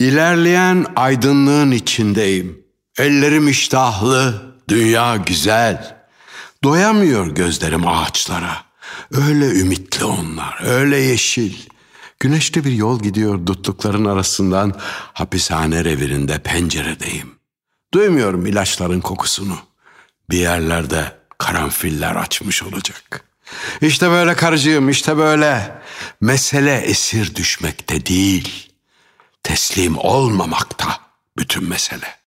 İlerleyen aydınlığın içindeyim. Ellerim iştahlı, dünya güzel. Doyamıyor gözlerim ağaçlara. Öyle ümitli onlar, öyle yeşil. Güneşli bir yol gidiyor dutlukların arasından. Hapishane revirinde penceredeyim. Duymuyorum ilaçların kokusunu. Bir yerlerde karanfiller açmış olacak. İşte böyle karıcığım, işte böyle. Mesele esir düşmekte değil, teslim olmamakta bütün mesele.